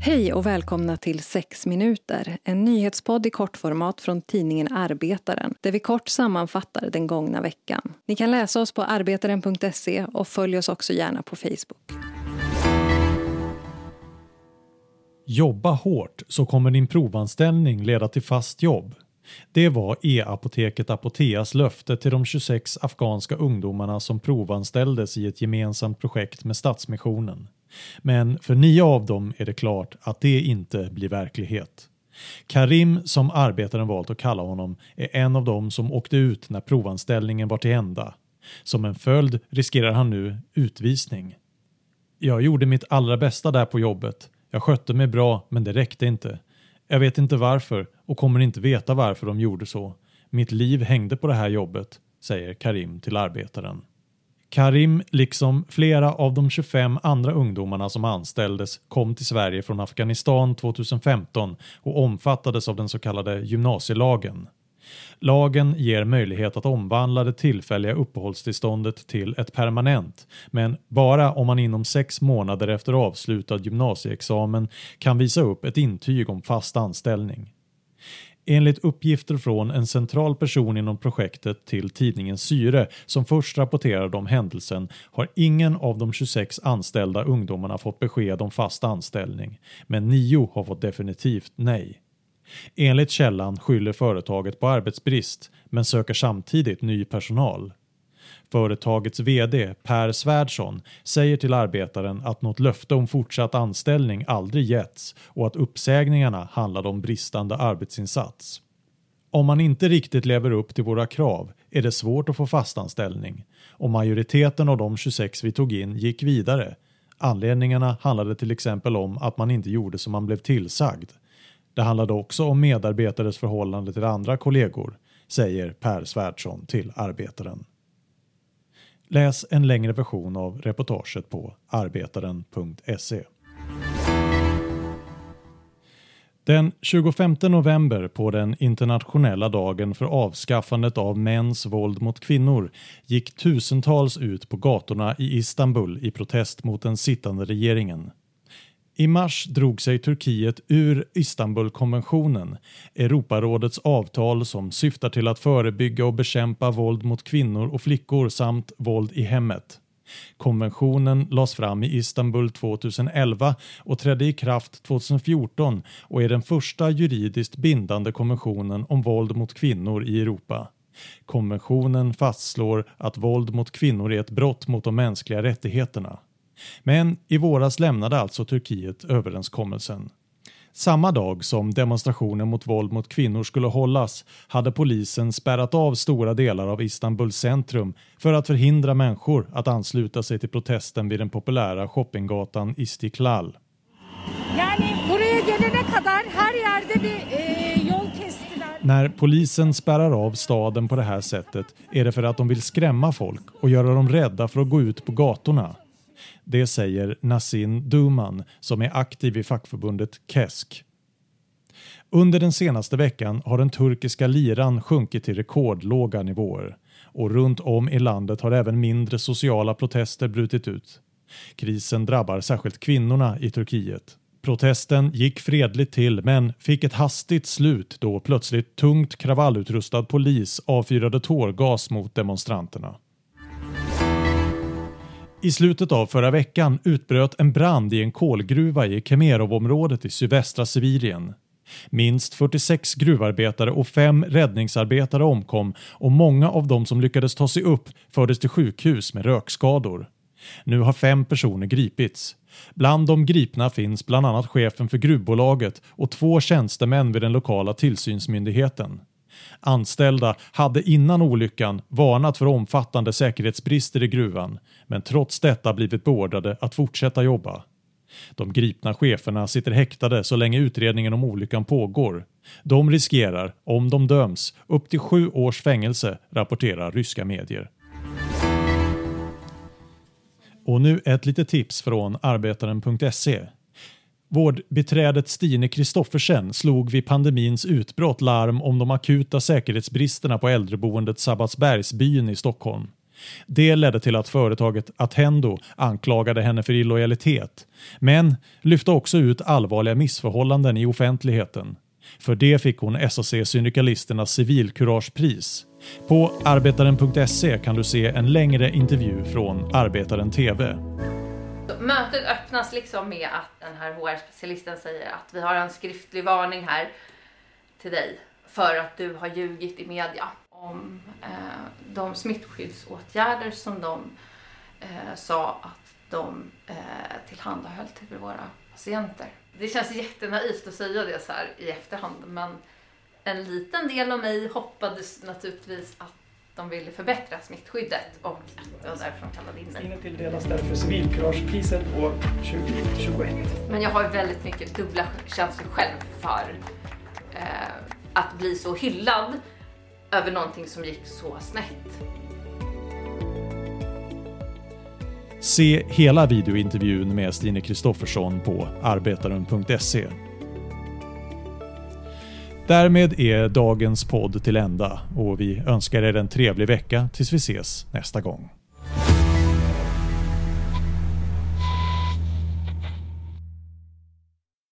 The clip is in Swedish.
Hej och välkomna till 6 minuter, en nyhetspodd i kortformat från tidningen Arbetaren där vi kort sammanfattar den gångna veckan. Ni kan läsa oss på arbetaren.se och följ oss också gärna på Facebook. Jobba hårt så kommer din provanställning leda till fast jobb. Det var e-apoteket Apoteas löfte till de 26 afghanska ungdomarna som provanställdes i ett gemensamt projekt med Stadsmissionen. Men för nio av dem är det klart att det inte blir verklighet. Karim, som arbetaren valt att kalla honom, är en av dem som åkte ut när provanställningen var till ända. Som en följd riskerar han nu utvisning. Jag gjorde mitt allra bästa där på jobbet. Jag skötte mig bra, men det räckte inte. Jag vet inte varför och kommer inte veta varför de gjorde så. Mitt liv hängde på det här jobbet, säger Karim till Arbetaren. Karim, liksom flera av de 25 andra ungdomarna som anställdes, kom till Sverige från Afghanistan 2015 och omfattades av den så kallade gymnasielagen. Lagen ger möjlighet att omvandla det tillfälliga uppehållstillståndet till ett permanent, men bara om man inom sex månader efter avslutad gymnasieexamen kan visa upp ett intyg om fast anställning. Enligt uppgifter från en central person inom projektet till tidningen Syre som först rapporterade om händelsen har ingen av de 26 anställda ungdomarna fått besked om fast anställning, men nio har fått definitivt nej. Enligt källan skyller företaget på arbetsbrist men söker samtidigt ny personal. Företagets VD Per Svärdson säger till Arbetaren att något löfte om fortsatt anställning aldrig getts och att uppsägningarna handlade om bristande arbetsinsats. Om man inte riktigt lever upp till våra krav är det svårt att få fastanställning och majoriteten av de 26 vi tog in gick vidare. Anledningarna handlade till exempel om att man inte gjorde som man blev tillsagd. Det handlade också om medarbetares förhållande till andra kollegor, säger Per Svärdson till Arbetaren. Läs en längre version av reportaget på arbetaren.se. Den 25 november på den internationella dagen för avskaffandet av mäns våld mot kvinnor gick tusentals ut på gatorna i Istanbul i protest mot den sittande regeringen. I mars drog sig Turkiet ur Istanbulkonventionen, Europarådets avtal som syftar till att förebygga och bekämpa våld mot kvinnor och flickor samt våld i hemmet. Konventionen lades fram i Istanbul 2011 och trädde i kraft 2014 och är den första juridiskt bindande konventionen om våld mot kvinnor i Europa. Konventionen fastslår att våld mot kvinnor är ett brott mot de mänskliga rättigheterna. Men i våras lämnade alltså Turkiet överenskommelsen. Samma dag som demonstrationen mot våld mot kvinnor skulle hållas hade polisen spärrat av stora delar av Istanbuls centrum för att förhindra människor att ansluta sig till protesten vid den populära shoppinggatan Istiklal. När polisen spärrar av staden på det här sättet är det för att de vill skrämma folk och göra dem rädda för att gå ut på gatorna. Det säger Nassin Duman som är aktiv i fackförbundet KESK. Under den senaste veckan har den turkiska liran sjunkit till rekordlåga nivåer och runt om i landet har även mindre sociala protester brutit ut. Krisen drabbar särskilt kvinnorna i Turkiet. Protesten gick fredligt till men fick ett hastigt slut då plötsligt tungt kravallutrustad polis avfyrade tårgas mot demonstranterna. I slutet av förra veckan utbröt en brand i en kolgruva i Kemerov-området i sydvästra Sibirien. Minst 46 gruvarbetare och fem räddningsarbetare omkom och många av de som lyckades ta sig upp fördes till sjukhus med rökskador. Nu har fem personer gripits. Bland de gripna finns bland annat chefen för gruvbolaget och två tjänstemän vid den lokala tillsynsmyndigheten. Anställda hade innan olyckan varnat för omfattande säkerhetsbrister i gruvan men trots detta blivit beordrade att fortsätta jobba. De gripna cheferna sitter häktade så länge utredningen om olyckan pågår. De riskerar, om de döms, upp till sju års fängelse, rapporterar ryska medier. Och nu ett litet tips från Arbetaren.se. Vårdbiträdet Stine Kristoffersen slog vid pandemins utbrott larm om de akuta säkerhetsbristerna på äldreboendet Sabbatsbergsbyn i Stockholm. Det ledde till att företaget Attendo anklagade henne för illojalitet, men lyfte också ut allvarliga missförhållanden i offentligheten. För det fick hon SAC-syndikalisternas civilkuragepris. På arbetaren.se kan du se en längre intervju från Arbetaren TV. Mötet öppnas liksom med att den här HR-specialisten säger att vi har en skriftlig varning här till dig för att du har ljugit i media om eh, de smittskyddsåtgärder som de eh, sa att de eh, tillhandahöll till våra patienter. Det känns jättenaivt att säga det så här i efterhand men en liten del av mig hoppades naturligtvis att de ville förbättra smittskyddet och att det var därför de kallade in mig. Stine tilldelas därför civilkuragepriset år 2021. Men jag har väldigt mycket dubbla känslor själv för eh, att bli så hyllad över någonting som gick så snett. Se hela videointervjun med Stine Kristoffersson på arbetaren.se. Därmed är dagens podd till ända och vi önskar er en trevlig vecka tills vi ses nästa gång.